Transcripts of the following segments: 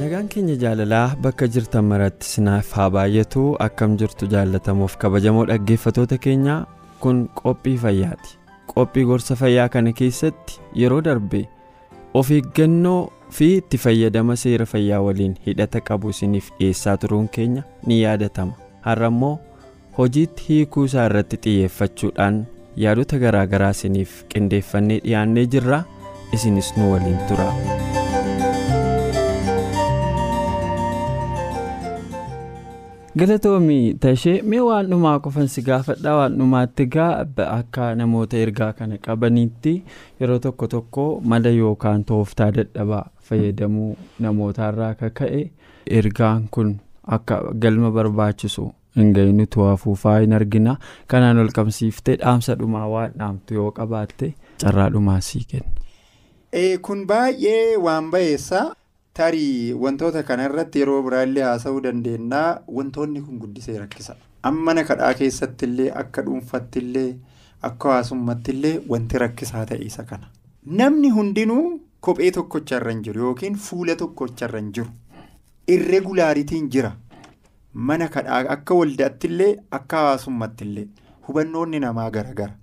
Nagaan keenya jaalalaa bakka jirtan maratti sinaaf haa baay'atu. Akkam jirtu jaallatamuuf kabajamoo dhaggeeffatoota keenyaa kun qophii fayyaati. Qophii gorsa fayyaa kana keessatti yeroo darbe of eeggannoo fi itti fayyadama seera fayyaa waliin hidhata qabu isiniif dhiyeessaa turuun keenya ni yaadatama. Har'a immoo hojiitti hiikuu isaa irratti xiyyeeffachuudhaan yaadota garaa garaa isiniif qindeeffannee dhiyaannee jirra. Isinis nu waliin tura. galatoomii tashee mee waan dhumaa qofan si gaafadhaa? Waan dhumaatti gaa akka namoota ergaa kana qabaniitti yeroo tokko tokko mala yookaan tooftaa dadhabaa fayyadamuu namootaarraa akka ka'e ergaan kun akka galma barbaachisu hin ga'inutu hafuufaa hin argina kanaan ol qabsiiftee dhaamsa dhumaa waan dhaamtu yoo qabaatte carraa dhumaa sii kenna. kun baay'ee waan ba'eessa. tarii wantoota kanarratti yeroo biraallee haasa'uu dandeenyaa wantoonni kun guddisee rakkisa mana kadhaa keessatti illee akka dhuunfatti illee akka hawaasummaatti illee wanti rakkisaa ta'e isa kana namni hundinuu kophee tokkocharra hin jiru yookiin fuula tokkocharra hin jiru irregulaaritiin jira mana kadhaa akka waldaatti illee akka hawaasummaatti illee hubannoonni namaa garagara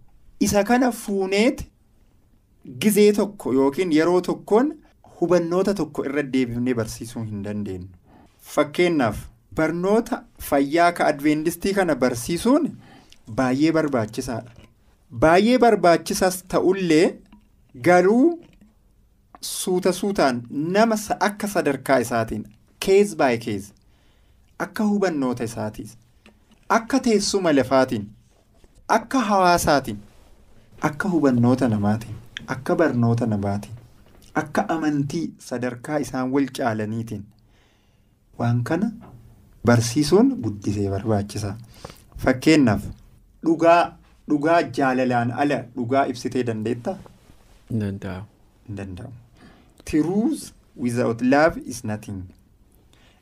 isa kana fuuneet gizee tokko yookiin yeroo tokkoon. hubannoota tokko irra deebifnee barsiisuu hin dandeenyu fakkeenyaaf barnoota fayyaa ka adventistii kana barsiisuun baay'ee barbaachisaadha baay'ee barbaachisaas ta'ullee garuu suuta suutaan nama akka sadarkaa isaatiin keez baay keez akka hubannoota isaatiin akka teessuma lafaatiin akka hawaasaatiin akka hubannoota namaatiin akka barnoota namaatiin. akka amantii sadarkaa isaan wal caalaniitiin waan kana barsiisuun guddisee barbaachisa fakkeenyaaf dhugaa dhugaa jaalalaan ala dhugaa ibsitee dandeettaa? danda'amu. danda'amu. truth without love is nothing.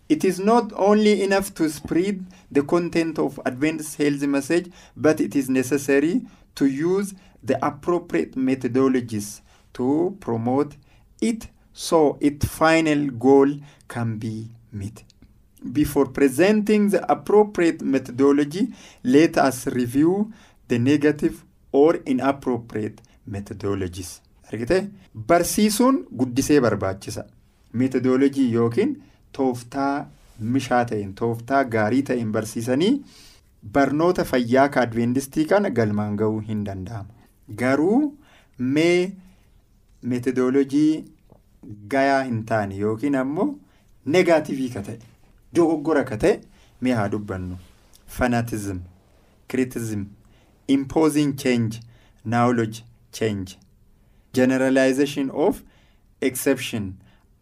It is not only enough to spread the content of Adventist health message, but it is necessary to use the appropriate methodologies to promote it so its final goal can be met. Before presenting the appropriate methodology, let us review the negative or inappropriate methodologies. Argitee barsiisuun guddisee barbaachisa. Methodologii yookiin tooftaa mishaa ta'een tooftaa gaarii ta'een barsiisanii barnoota fayyaa ka adventistii kana galmaan ga'uu hin danda'ama. Garuu mee metodolojii gayaa hin taane yookiin ammoo negaativii ka ta'e dogoggora ka ta'e mee haa dubbannu fanatizim kiritizim imposing change knowledge change generalization of exception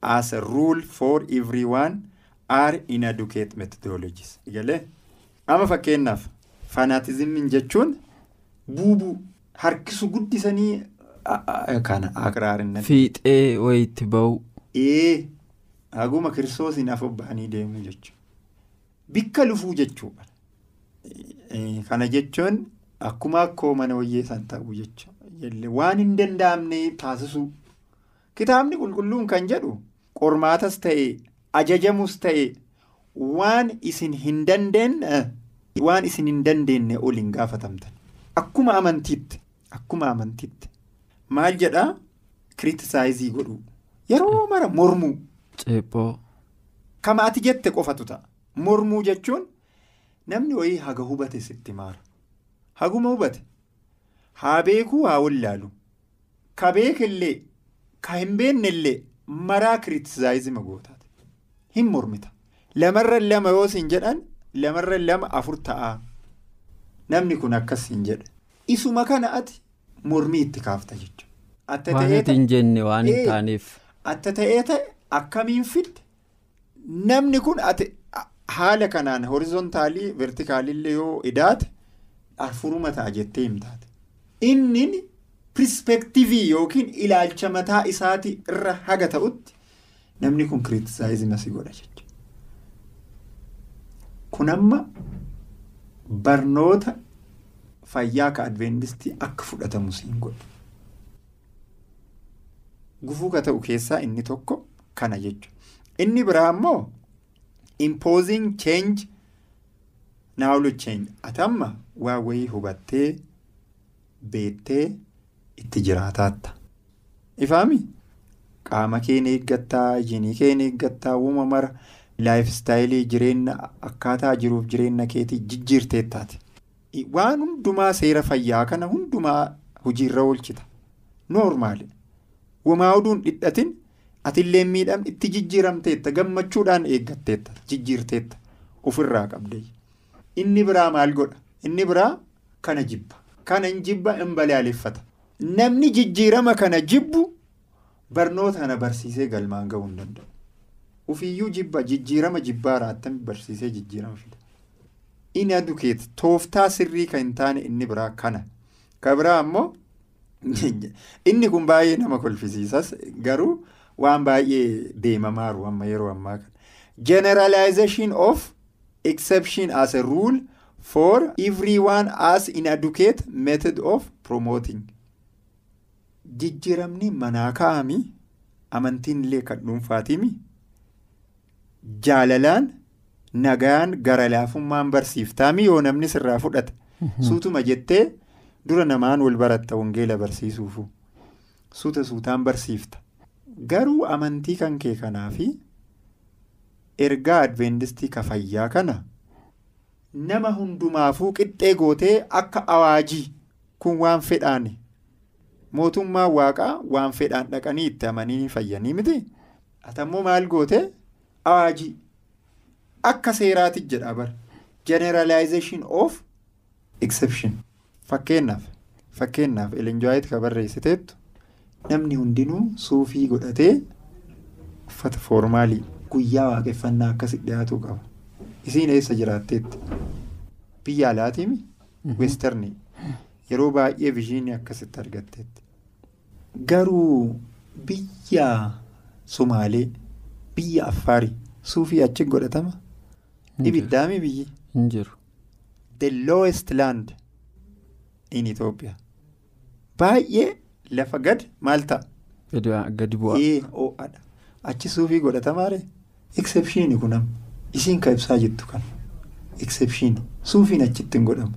as a rule for everyone are inadequate methodologies. Galee amma fakkeenyaaf fanatizimiin jechuun buubuu harkisu guddisanii. Kana akraarinna. Fiixee wayitti ba'u. Ee haguma kiristoosiin afobbaanii deemuu jechuudha. Bikka lufuu jechuudha. Kana jechuun akkuma akkoo mana wayyeessan ta'uu jechuudha. Waan hin danda'amne taasisuu. Kitaabni qulqulluun kan jedhu qormaatas ta'e ajajamus ta'e waan isin hin dandeenye waan isin hin dandeenye ol hin gaafatamtan. Akkuma amantiitti. Akkuma amantiitti. Maal jedhaa kiritisaayizii godhuu yeroo mara mormuu. Ceephoo. Kama ati jette qofatu ta'a. Mormuu jechuun namni wayii haga hubate sitti maara. Haguma hubate haa beekuu haa wallaalu ka beekillee ka hin beeknellee maraa kiritisaayiziima gootaati hin mormita lamarra lama yoo siin jedhan lamarra lama afur ta'aa namni kun akkas hin jedhe isuma kana ati mormii itti kaafta jechuudha. Atta ta'ee ta'e akkamiin fidde namni kun ati haala kanaan horizontaalii vertikaalillee yoo idaate afuruma ta'a jettee himtaate. Inni pirispektiivii yookiin ilaalcha mataa isaatii irra haga ta'utti namni kun kiritisaayiziima si godha jechuudha. Kun amma barnoota fayyaa ka adventistii akka fudhatamu siin godha. Gufuu ka ta'u keessaa inni tokko kana jechuudha. Inni biraa immoo imposing change knowledge change atamma waa wayii hubattee beettee itti jiraataatta. Ifaami qaama keen eeggattaa ijinii keen eeggattaa uuma mara laayifstaayilii jireenya akkaataa jiruuf jireenya keetii jijjiirteettaati. Waan hundumaa seera fayyaa kana hundumaa hojiirra oolchita. Noormaali. Wamaa oduun dhidhatin atillee miidham itti jijjiiramteetta gammachuudhaan eeggatteetta jijjiirteetta ofirraa qabde. Inni biraa maal godha? Inni biraa kana jibba. Kana hin jibba hin balaaleffata. Namni jijjiirama kana jibbu barnoota kana barsiisee galmaan gahuu hin danda'u. Ufiyyuu jibba jijjiirama jibbaa attami barsiisee jijjiirama fida. Inni adukeet tooftaa sirrii kan hin taane inni biraa kana. Ka biraa ammoo inni kun baay'ee nama kolfisiisas garuu waan baay'ee deemamaaru amma yeroo ammaa kana. Generalization of exception as a rule for everyone as inadequate method of promoting. Jijjiiramni manaa kaa'ami amantiin illee kan dhuunfaatimi jaalalaan nagaan gara laafummaan barsiiftaami yoo namni sirraa fudhata. Suutuma jettee dura namaan wal baratta wangeela barsiisuufu. Suuta suutaan barsiifta. Garuu amantii kan kee kanaa fi ergaa adventistii ka fayyaa kana nama hundumaafuu qixxee gootee akka awaajii kun waan fedhaani mootummaan waaqaa waan fedhaan dhaqanii itti amanii fayyanii miti. Atammoo maal goote? Awaajii akka seeraati jedha bar generalization of exception. Fakkeenyaaf fakkeenyaaf elenjo'aayit ka barreessiteettu namni hundinuu suufii godhatee uffata foormaalii guyyaa waaqeffannaa akkasitti dhiyaatuu qaba. Isiin eessa jiraatteetti biyya alaatiimi westernii yeroo baay'ee vishiinii akkasitti argatteetti garuu biyya sumaalee biyya affaarii suufii achi godhatama? Ibiddaami biyyi? Hin jiru. the lowest land in Ethiopia baay'ee lafa gad maal ta'a? Gadi- Gadi bu'a. ee ho'adha achi suufii godhatamaare exception kunam isiin ka ibsaa jettu kan exception. Suufiin achitti hin godhamu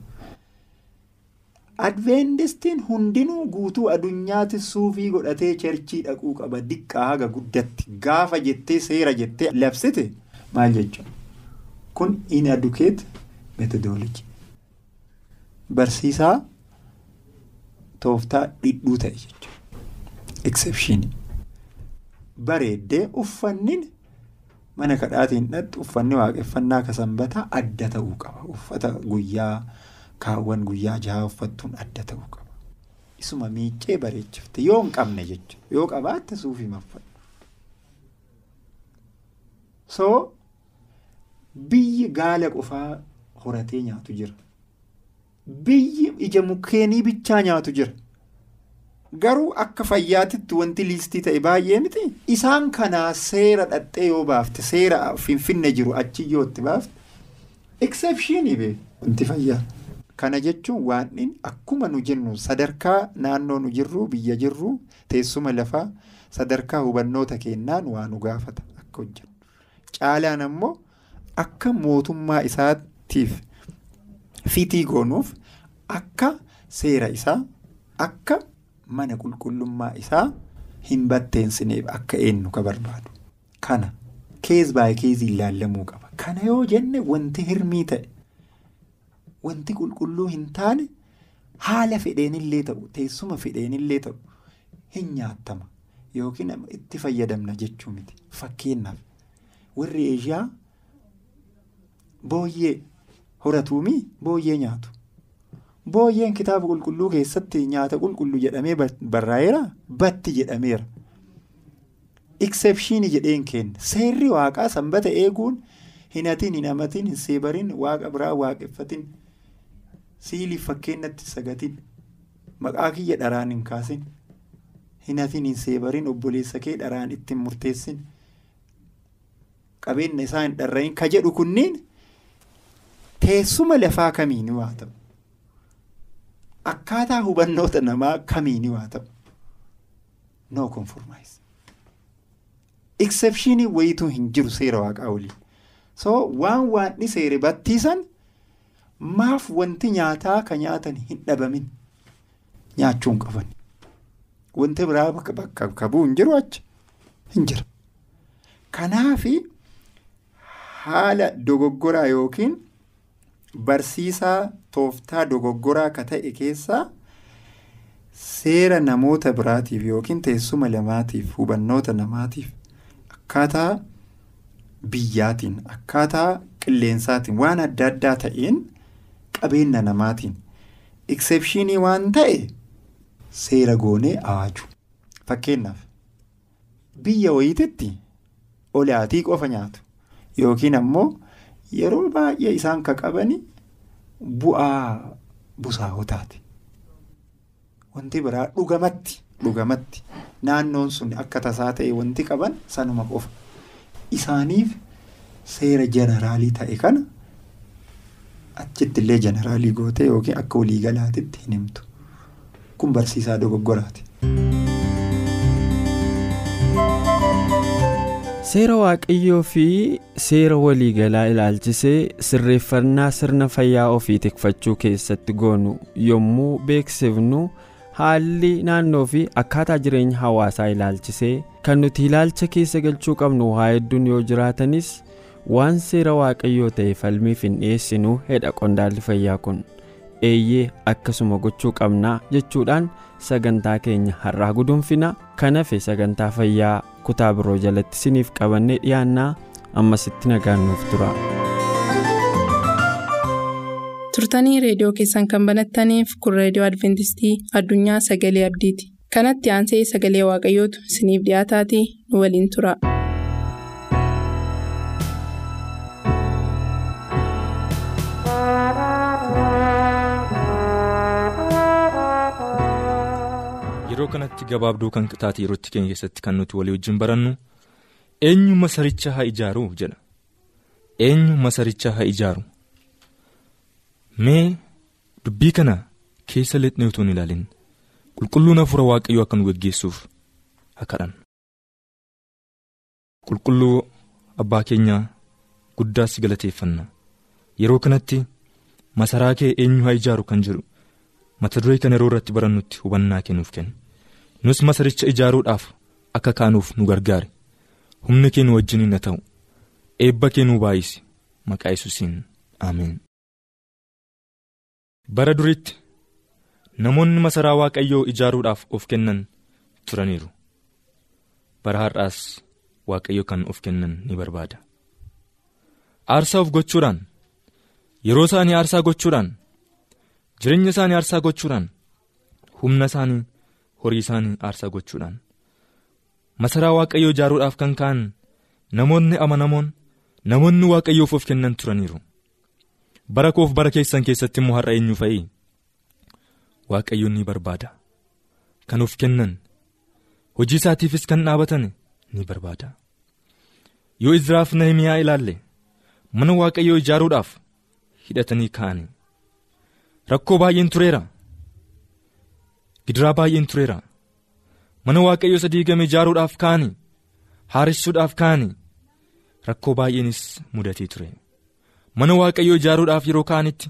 adventistiin hundinuu guutuu addunyaatti suufii godhatee cherchii dhaquu qaba. Diqqaa haga guddatti gaafa jettee seera jettee labsite maal jechuudha kun inadequate methodology. Barsiisaa tooftaa dhidhuu ta'e jechuudha exception. Bareeddee uffannin mana kadhaatiin dhattu uffanni waaqeffannaa ka sanbataa adda ta'uu qaba. Uffata guyyaa kaawwan guyyaa jahaa uffattuun adda ta'uu qaba isuma miiccee bareechifte yoo hin qabne jechuudha yoo qabaatte suufii maffadhu soo biyyi gaala qofaa horatee nyaatu jira biyyi ija mukkeenii bichaa nyaatu jira garuu akka fayyaatitti wanti liistii ta'e baay'ee miti isaan kanaa seera dhaxxee yoo baafte seera finfinne jiru achi yoo itti baafte exceptionii bee wanti fayyaa kana jechuun waan akkuma nu jennu sadarkaa naannoo nu jirru biyya jirru teessuma lafaa sadarkaa hubannoota kennaan waa nu gaafata akka hojjennu. Caalaan ammoo akka mootummaa isaatiif fitii goonuuf akka seera isaa akka mana qulqullummaa isaa hin batteensineef akka eenyu ka barbaadu. Kana kees baay'ee keezii ilaallamuu qaba. Kana yoo jenne wanti hirmii ta'e wanti qulqulluu hin taane haala fedheenillee ta'u teessuma fedheenillee ta'u hin nyaattama. Yookiin itti fayyadamna jechuu miti. Fakkeenyaaf warri eeshiyaa booyyee horatuumii booyyee nyaatu. Booyyeen kitaaba qulqulluu keessatti nyaata qulqulluu jedhamee barraa'eera? Batti jedhameera. Exceptionii jedheen kenna seerri waaqaa sanbata eeguun hin hatiin hin hamatiin hin seebarin waaqa biraa waaqeffatin siiliif fakkeenyatti sagatin maqaa kiyya dharaan hin kaasin hin hatiin hin seebarin obboleessa kee dharaan ittiin murteessin qabeenya isaa hin dharrayin ka jedhu kunniin teessuma lafaa kamiini waa ta'u. Akkaataa hubannoota namaa kamiini waa ta'u no conformize. Exceptionii wayituu hin jiru seera waaqaa waliin. So waan waanni seere battiisan maaf wanti nyaataa ka nyaatan hin dhabamin nyaachuu hin qaban. Wanti biraa bakka qabuu hin jiru achi hin jira. Kanaafi haala dogoggoraa yookiin. Barsiisaa tooftaa dogoggoraa ka ta'e keessaa seera namoota biraatiif yookiin teessuma lamaatiif hubannoota namaatiif akkaataa biyyaatiin akkaataa qilleensaatiin waan adda addaa ta'een qabeenya namaatiin exceptionii waan ta'e seera goonee awaaju fakkeenyaaf biyya wayiititti olaatii qofa nyaatu yookiin ammoo. Yeroo baay'ee isaan ka qabani bu'aa busaawotaati. Wanti biraa dhugamatti dhugamatti naannoon sun akka tasaa ta'e wanti qaban sanuma qofa. Isaaniif seera jeneraalii ta'e kana achitti illee jeneraalii gootee yookiin akka waliigalaatitti hin himtu. Kun barsiisaa dogoggoraati. Seera waaqayyoo fi seera waliigalaa ilaalchisee sirreeffannaa sirna fayyaa ofii tikfachuu keessatti goonu yommuu beeksifnu haalli naannoo fi akkaataa jireenya hawaasaa ilaalchisee kan nuti ilaalcha keessa galchuu qabnu waa hedduun yoo jiraatanis waan seera waaqayyoo ta'e falmiif hin dhiyeessinu hedha qondaalli fayyaa kun eeyyee akkasuma gochuu qabnaa jechuudhaan sagantaa keenya har'aa guduunfina kan hafe sagantaa fayyaa kutaa biroo jalatti siniif qabannee dhiyaannaa ammasitti nagaan nuuf tura. turtanii reediyoo keessan kan banattaniif kun reediyoo adventistii addunyaa sagalee abdiiti kanatti aansee sagalee waaqayyootu isiniif dhiyaataatii nu waliin tura. Yeroo kanatti gabaabduu kan taate yerootti keenya keessatti kan nuti walii wajjin barannu eenyu masaricha haa ijaaru? jedha. Eenyu masaricha haa ijaaru? Mee dubbii kana keessa lixnee utuu hin ilaalin. Qulqulluun hafuura waaqayyoo akka nu geggeessuuf haa kadhannu. qulqulluu abbaa keenyaa guddaas galateeffanna. Yeroo kanatti masaraa kee eenyu haa ijaaru? kan jedhu. Mata duree kana yeroo irratti barannutti hubannaa kennuuf kennu nus masaricha ijaaruudhaaf akka kaanuuf nu gargaare. Humna kee nu wajjiniin haa ta'u eebba kee nu baay'isi. Maqaa yesuusiin ameen. bara duritti namoonni masaraa waaqayyoo ijaaruudhaaf of kennan turaniiru. Bara har'aas waaqayyo kan of kennan ni barbaada. Aarsaa of gochuudhaan yeroo isaanii aarsaa gochuudhaan jireenya isaanii aarsaa gochuudhaan humna isaanii horii isaanii aarsaa gochuudhaan. Masaraa waaqayyoo ijaaruudhaaf kan ka'an namoonni amanamoon namoonni waaqayyoof of kennan turaniiru. Bara koof bara keessan keessatti immoo har'a eenyu fa'i waaqayyoon ni barbaada. Kan of kennan hojii isaatiifis kan dhaabatan ni barbaada. Yoo izraaf nahimiyaa ilaalle mana waaqayyoo ijaaruudhaaf hidhatanii ka'anii rakkoo baay'een tureera gidiraa baay'een tureera. Mana waaqayyoo isa diigame ijaaruudhaaf ka'anii? Haaressuudhaaf ka'anii? Rakkoo baay'eenis mudatee ture. Mana waaqayyoo ijaaruudhaaf yeroo ka'anitti?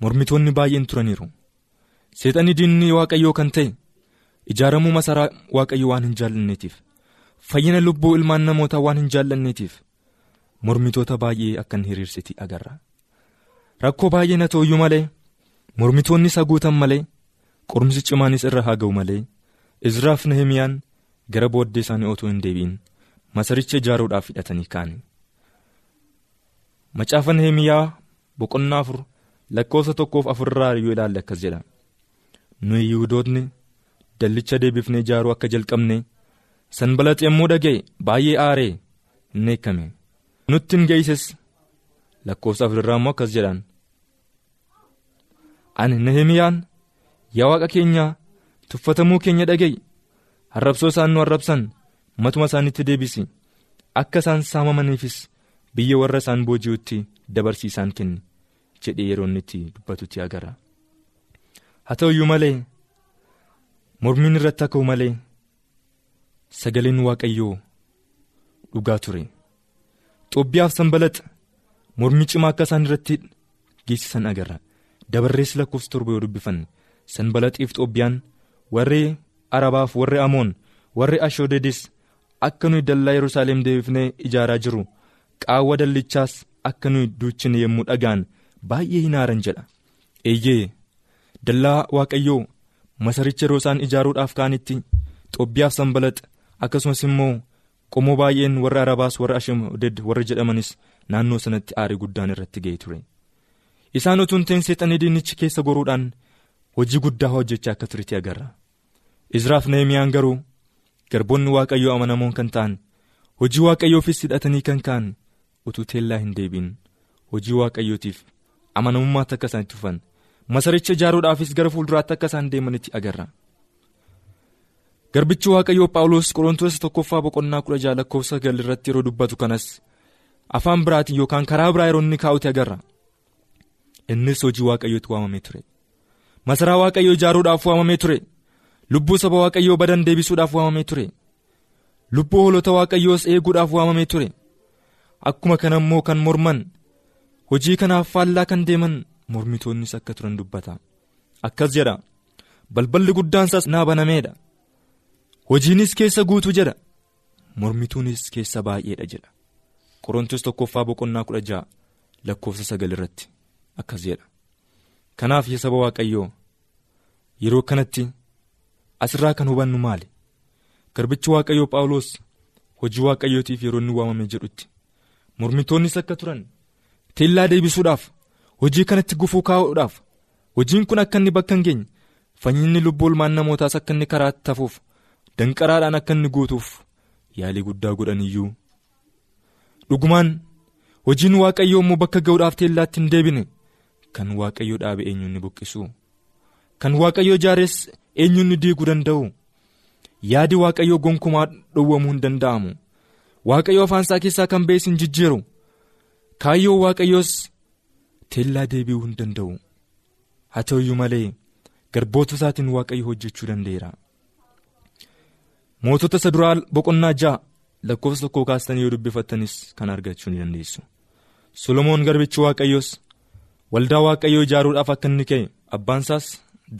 Mormitoonni baay'een turaniiru. Seexanni diinni waaqayyoo kan ta'e ijaaramuu masaraa waaqayyoo waan hin jaallanneetiif. Fayyina lubbuu ilmaan namootaa waan hin jaallanneetiif. Mormitoota baay'ee akka hin hiriirsiti agarra. Rakkoo baay'een haa ta'uyyuu malee mormitoonni isa guutan malee qorumsi cimaanis irra haa ga'u malee izraaf nahimiyaan gara booddee isaanii otoo hin deebi'in masaricha ijaaruudhaaf hidhatanii ka'ani. macaafa nahimiyaa boqonnaa afur lakkoofsa tokkoof afurraa yoo ilaalle akkas jedha nuyi yihudootni dallicha deebifnee ijaaruu akka jalqabne sanbalaaxi yommuu dhaga'e baay'ee aaree hin eekame nutti hin geesses lakkoofsa afurirraa immoo akkas jedhaan ani nahimiyaan yaa waaqa keenya tuffatamuu keenya dhaga'i arrabsoo isaan nu arrabsan matuma isaaniitti deebisi. Akka isaan saamamaniifis biyya warra isaan booji'utti dabarsiisaan kenni jedhee yeroo inni itti dubbatutti agarra. Haa ta'u iyyuu malee mormiin irratti akka malee sagaleen waaqayyoo dhugaa ture. Xoobbiyaaf sanbalaxa mormii cimaa akka isaan irratti geessisan agarra. Dabarreessi lakkoofsa torba yoo dubbifanne sanbalaxiif xoobbiyaan warri arabaaf warri amoon warri ashoodedis akka nuyi dallaa yerusaalem deebifnee ijaaraa jiru. Qaawwa dallichaas akka nuyi duuchine yommuu dhagaan baay'ee hin aaran jedha. Eeyyee dallaa waaqayyoo masaricha yeroo isaan ijaaruudhaaf ka'anitti xoobbiyaaf sanbalaxa akkasumas immoo qomoo baay'een warra arabaas warra ashooded warra jedhamanis naannoo sanatti aarii guddaan irratti ga'e ture. Isaan utuu hin ta'in seexanii diinichi keessa goruudhaan hojii guddaa hojjechaa akka turetti agarra. Izraaf nahimiyaan garuu garboonni waaqayyoo amanamoon kan ta'an hojii waaqayyoofiis hidhatanii kan ka'an utuu teellaa hin deebiin. Hojii waaqayyootiif amanamummaatti akka isaan itti fufan masaricha ijaaruudhaafis gara fuulduraatti akka isaan deemanitti agarra. garbichi waaqayyoo phaawulos qorontoota tokkoffaa boqonnaa kudha sagal irratti yeroo dubbatu kanas afaan biraatiin yookaan karaa biraa yeroo inni kaa'uti agarra. Innis hojii waaqayyootti waamamee ture masaraa waaqayyoo ijaaruudhaaf waamamee ture. Lubbuu saba waaqayyoo badan deebisuudhaaf waamamee ture. Lubbuu hoolota waaqayyoos eeguudhaaf waamamee ture. Akkuma kana immoo kan morman hojii kanaaf faallaa kan deeman mormitoonnis akka turan dubbata. Akkas jedha balballi guddaansaas naa banameedha hojiinis keessa guutuu jedha mormituunis keessa baay'eedha jedha. Qorontos tokkoffaa boqonnaa kudha ja'a lakkoofsa sagal irratti. Akkas jedha kanaaf yaa saba waaqayyoo yeroo kanatti asirraa kan hubannu maali? Garbichi waaqayyoo phaawulos hojii waaqayyootiif yeroo inni waamame jedhutti. Mormitoonnis akka turan teellaa deebisuudhaaf hojii kanatti gufuu kaa'uudhaaf hojiin kun akka inni bakka hin geenye fanyinni lubbuu ilmaan namootaas akka inni karaatti tafuuf danqaraadhaan akka inni guutuuf yaalii guddaa godhan iyyuu. Dhugumaan hojiin waaqayyoo immoo bakka ga'uudhaaf teellaatti hin deebine kan waaqayyoo dhaabe eenyuun buqqisu kan waaqayyoo ijaares eenyuun diiguu danda'u yaadi waaqayyoo gonkumaa dhowwamuu hin danda'amu. Waaqayyoo afaan isaa keessaa kan ba'es hin jijjiiru. Kaayyoo waaqayyoos teellaa deebi'uu hin danda'u. Haa ta'u iyyuu malee garboota isaatiin waaqayyo hojjechuu danda'eera. mootota isa duraa boqonnaa ja'a lakkoofsa tokkoo kaastanii yoo dubbifattanis kan argachuu ni dandeessu. Solomoon garbichi waaqayyoos waldaa waaqayyoo ijaaruudhaaf akka inni ka'e abbaan isaas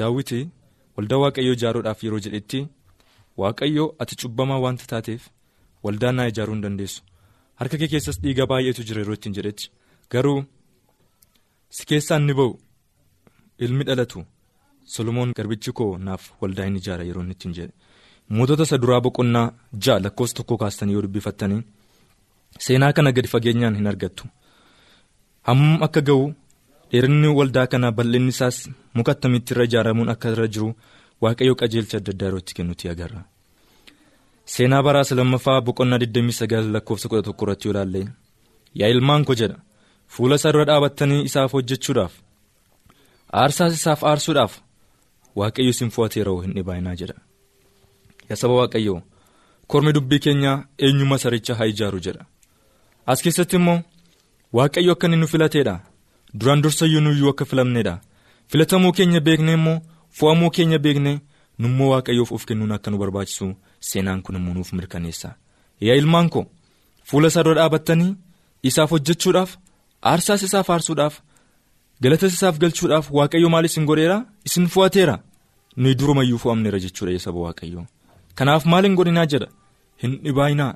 daawwiti waldaa waaqayyoo ijaaruudhaaf yeroo jedhetti waaqayyoo ati cubbamaa wanta taateef waldaa naa ijaaruu hin dandeessu. Harka kee keessas dhiiga baay'eetu jira yeroo ittiin jedhetti. Garuu si keessaa inni ba'u ilmi dhalatu solomoon garbichi koo naaf waldaa hin ijaara yeroo inni ittiin jedhe. mootota isa duraa boqonnaa ja'a lakkoofsa tokko kaastanii yoo dubbifattanii seenaa kana gadi fageenyaan hin argattu. Hammam akka ga'u dheerinni waldaa kana bal'inni isaas muka attamitti irra ijaaramuun akka irra jiru waaqayyoo qajeelcha adda addaa yerootti kennutti agarra. Seenaa baraasa lammaffaa boqonnaa 29 lakkoofsa 11 irratti yoo ilaalle yaa ilmaan koo jedha fuula isaa dura dhaabattanii isaaf hojjechuudhaaf aarsaas isaaf aarsuudhaaf waaqayyo isin fo'ateeroo hin dhibaayinaa jedha. yaa saba waaqayyoo kormi dubbii keenyaa eenyu masaricha haa ijaaru jedha. As keessatti immoo waaqayyo akka inni nu filateedha duraan dursayyuu nuyyuu akka filamneedha filatamuu keenya beekne immoo fo'amuu keenya beekne nummoo waaqayyoof of kennuun akka nu barbaachisu seenaan kun immoo nuuf mirkaneessa yaa ilmaan koo fuula isaa dura dhaabattanii isaaf hojjechuudhaaf aarsaas isaaf aarsuudhaaf galatas isaaf galchuudhaaf waaqayyo maal isin godheera isin fo'ateera nuyi durumayyuu fo'amneera jechuudha yaa saba waaqayyoo. kanaaf maal hin godhinaa jedha hin dhibaayinaa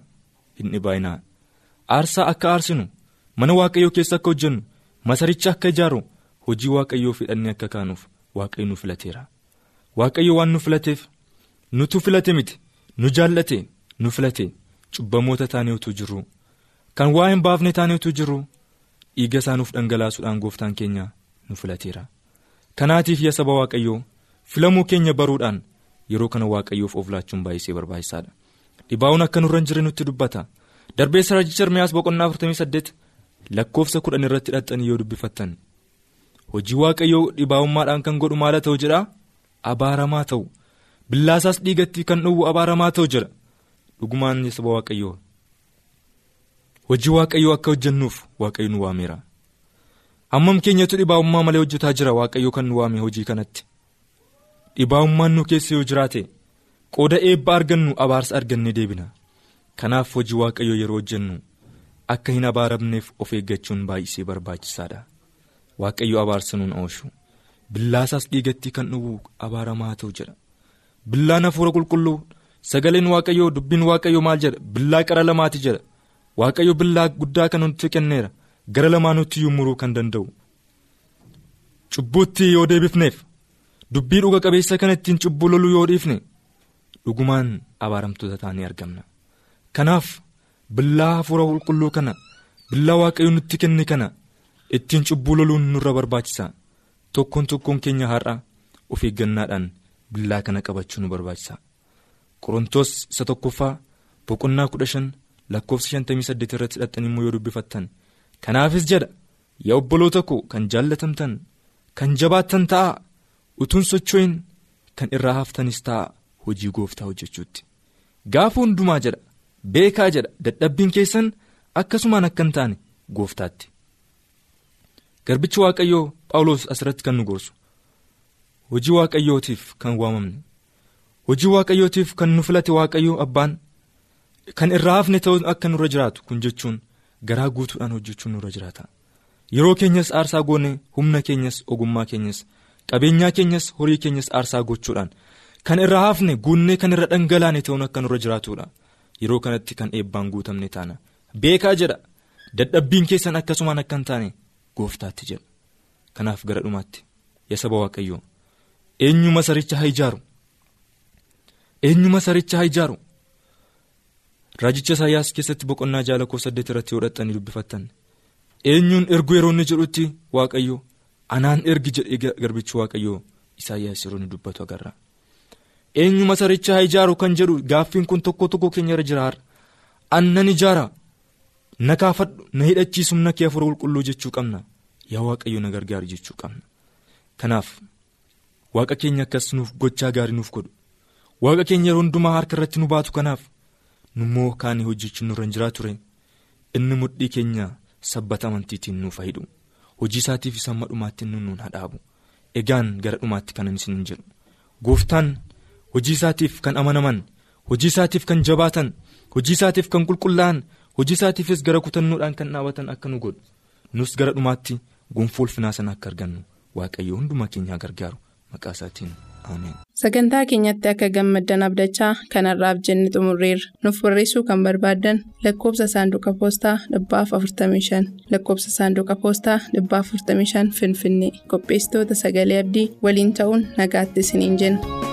hin dhibaayinaa aarsaa akka aarsinu mana waaqayyoo keessa akka hojjennu masaricha akka ijaaru hojii waaqayyoo fidhannee akka kaanuuf waaqayyo nu filateera. Waaqayyo waan nu filateef nutu filate miti nu jaallate nu filate. Cubbamoota taanee utuu jirru kan waa hin baafne taanee utuu jirru dhiiga isaa nuuf dhangalaasuudhaan gooftaan keenya nu filateera. Kanaatiif yaa saba waaqayyoo filamuu keenya baruudhaan yeroo kana waaqayyoof of laachuun baay'isee barbaachisaadha. Dhibaa'uun akka nurra hin jirre nutti dubbata. Darbee rajicha Ermiyaas boqonnaa 48 lakkoofsa kudhan irratti hidhattanii yoo dubbifattan hojii waaqayyoo dhibaa'ummaadhaan kan godhu maala ta'u jedha abaaramaa ta'u. Billaasaas dhiigatti kan dhowwu abaaramaa ta'u jedha dhugumaan saba waaqayyoo. Hojii waaqayyoo akka hojjennuuf waaqayyo nu waameera. Hammam keenyatu dhibaa'ummaa malee hojjetaa jira? Waaqayyoo kan nu waame hojii kanatti. Dhibaa'ummaan nu keessa yoo jiraate qooda eebba argannu abaarsa argannee deebina. Kanaaf hojii waaqayyoo yeroo hojjennu akka hin abaaramneef of eeggachuun baay'isee barbaachisaadha. Waaqayyo abaarsa nuun oolchu billaasaas dhiigatti kan dhowwu abaaramaa ta'u jedha. Billaan hafuura qulqulluu sagaleen waaqayyoo dubbiin waaqayyoo maal jedha? Billaa qara lamaati jedha. Waaqayyo billaa guddaa kan nutti kenneera. Gara lamaanutti muruu kan danda'u. Cubbuutti yoo deebifneef dubbii dhuga qabeessa kana ittiin cubbuu loluu yoo dhiifne dhugumaan abaaramtoota taanee argamna. Kanaaf billaa hafuura qulqulluu kana billaa waaqayyo nutti kenne kana ittiin cubbuu loluun nurra barbaachisa. Tokkoon tokkoon keenya har'a of eeggannaadhaan billaa kana qabachuu nu barbaachisa. Qorontoos isa tokkoffaa boqonnaa kudha shan lakkoofsa shantamii saddeet irratti hidhattanii immoo yoo dubbifattan. Kanaafis jedha yaa obboloota koo kan jaallatamtan kan jabaattan ta'a utuun socho'in kan irraa haftanis ta'a hojii gooftaa hojjechuutti. Gaafa hundumaa jedha beekaa jedha. Dadhabbiin keessan akkasumaan akka hin taane gooftaatti. Garbichi waaqayyoo phaawulos asirratti kan nu gorsu. Hojii waaqayyootiif kan waamamne. Hojii waaqayyootiif kan nu filate waaqayyoo abbaan. Kan irraa hafne ta'uu akka nurra jiraatu kun jechuun garaa guutuudhaan hojjechuun nurra jiraata. Yeroo keenyas aarsaa goone humna keenyas ogummaa keenyas qabeenyaa keenyas horii keenyas aarsaa gochuudhaan. Kan irraa hafne guunnee kan irra dhangalaane ta'uun akka nurra jiraatudha yeroo kanatti kan eebbaan guutamne taana. Beekaa jedha. Dadhabbiin keessan akkasumaan akka hin taane gooftaatti jedha kanaaf gara dhumaatti. Yaa saba waaqayyoo. Eenyuma saricha haa ijaaru? Eenyuma saricha haa ijaaru? Raajicha isaayyaas keessatti boqonnaa ja'a lakkoofsa saddeet irratti yoo dhaxxanii dubbifattan. Eenyuun ergu yeroo inni jedhutti waaqayyo anaan ergi jedhee garbichi waaqayyoo? Isaayyaas yeroo inni dubbatu agarra eenyuma saricha haa ijaaru kan jedhu gaaffiin kun tokko tokko keenya irra jira har'a annan ijaara. Na kaafadhu na hidhachiisu na kee hafuura qulqulluu jechuu qabna. Yaa waaqayyo na gargaaru jechuu qabna. Kanaaf waaqa keenya akkas nuuf gochaa gaarii nuuf godhu. Waaqa keenya yeroo hundumaa harka irratti nu baatu kanaaf nummoo kaanii hojjechuun nurra hin jiraa ture inni mudhii keenya sabbata amantiitiin nuuf hidhu hojii isaatiif isa amma dhumaatti inni nuun egaan gara dhumaatti kanan isin jedhu. Gooftaan hojii isaatiif kan amanaman hojii isaatiif kan jabaatan hojii isaatiif kan qulqullaa'an hojii isaatiifis gara kutannoodhaan kan dhaabatan akka nu godhu nus gara dhumaatti gonfoo ulfinaa sana akka argannu waaqayyo hundumaa keenya gargaaru maqaa isaatiin. Sagantaa keenyatti akka gammaddan abdachaa kanarraaf jenne xumurreerra. Nuuf barreessuu kan barbaaddan lakkoofsa saanduqa poostaa dhibbaaf 45 lakkoofsa saanduqa poostaa dhibbaaf 45 Finfinnee qopheessitoota sagalee abdii waliin ta'uun nagaatti isiniin jenna.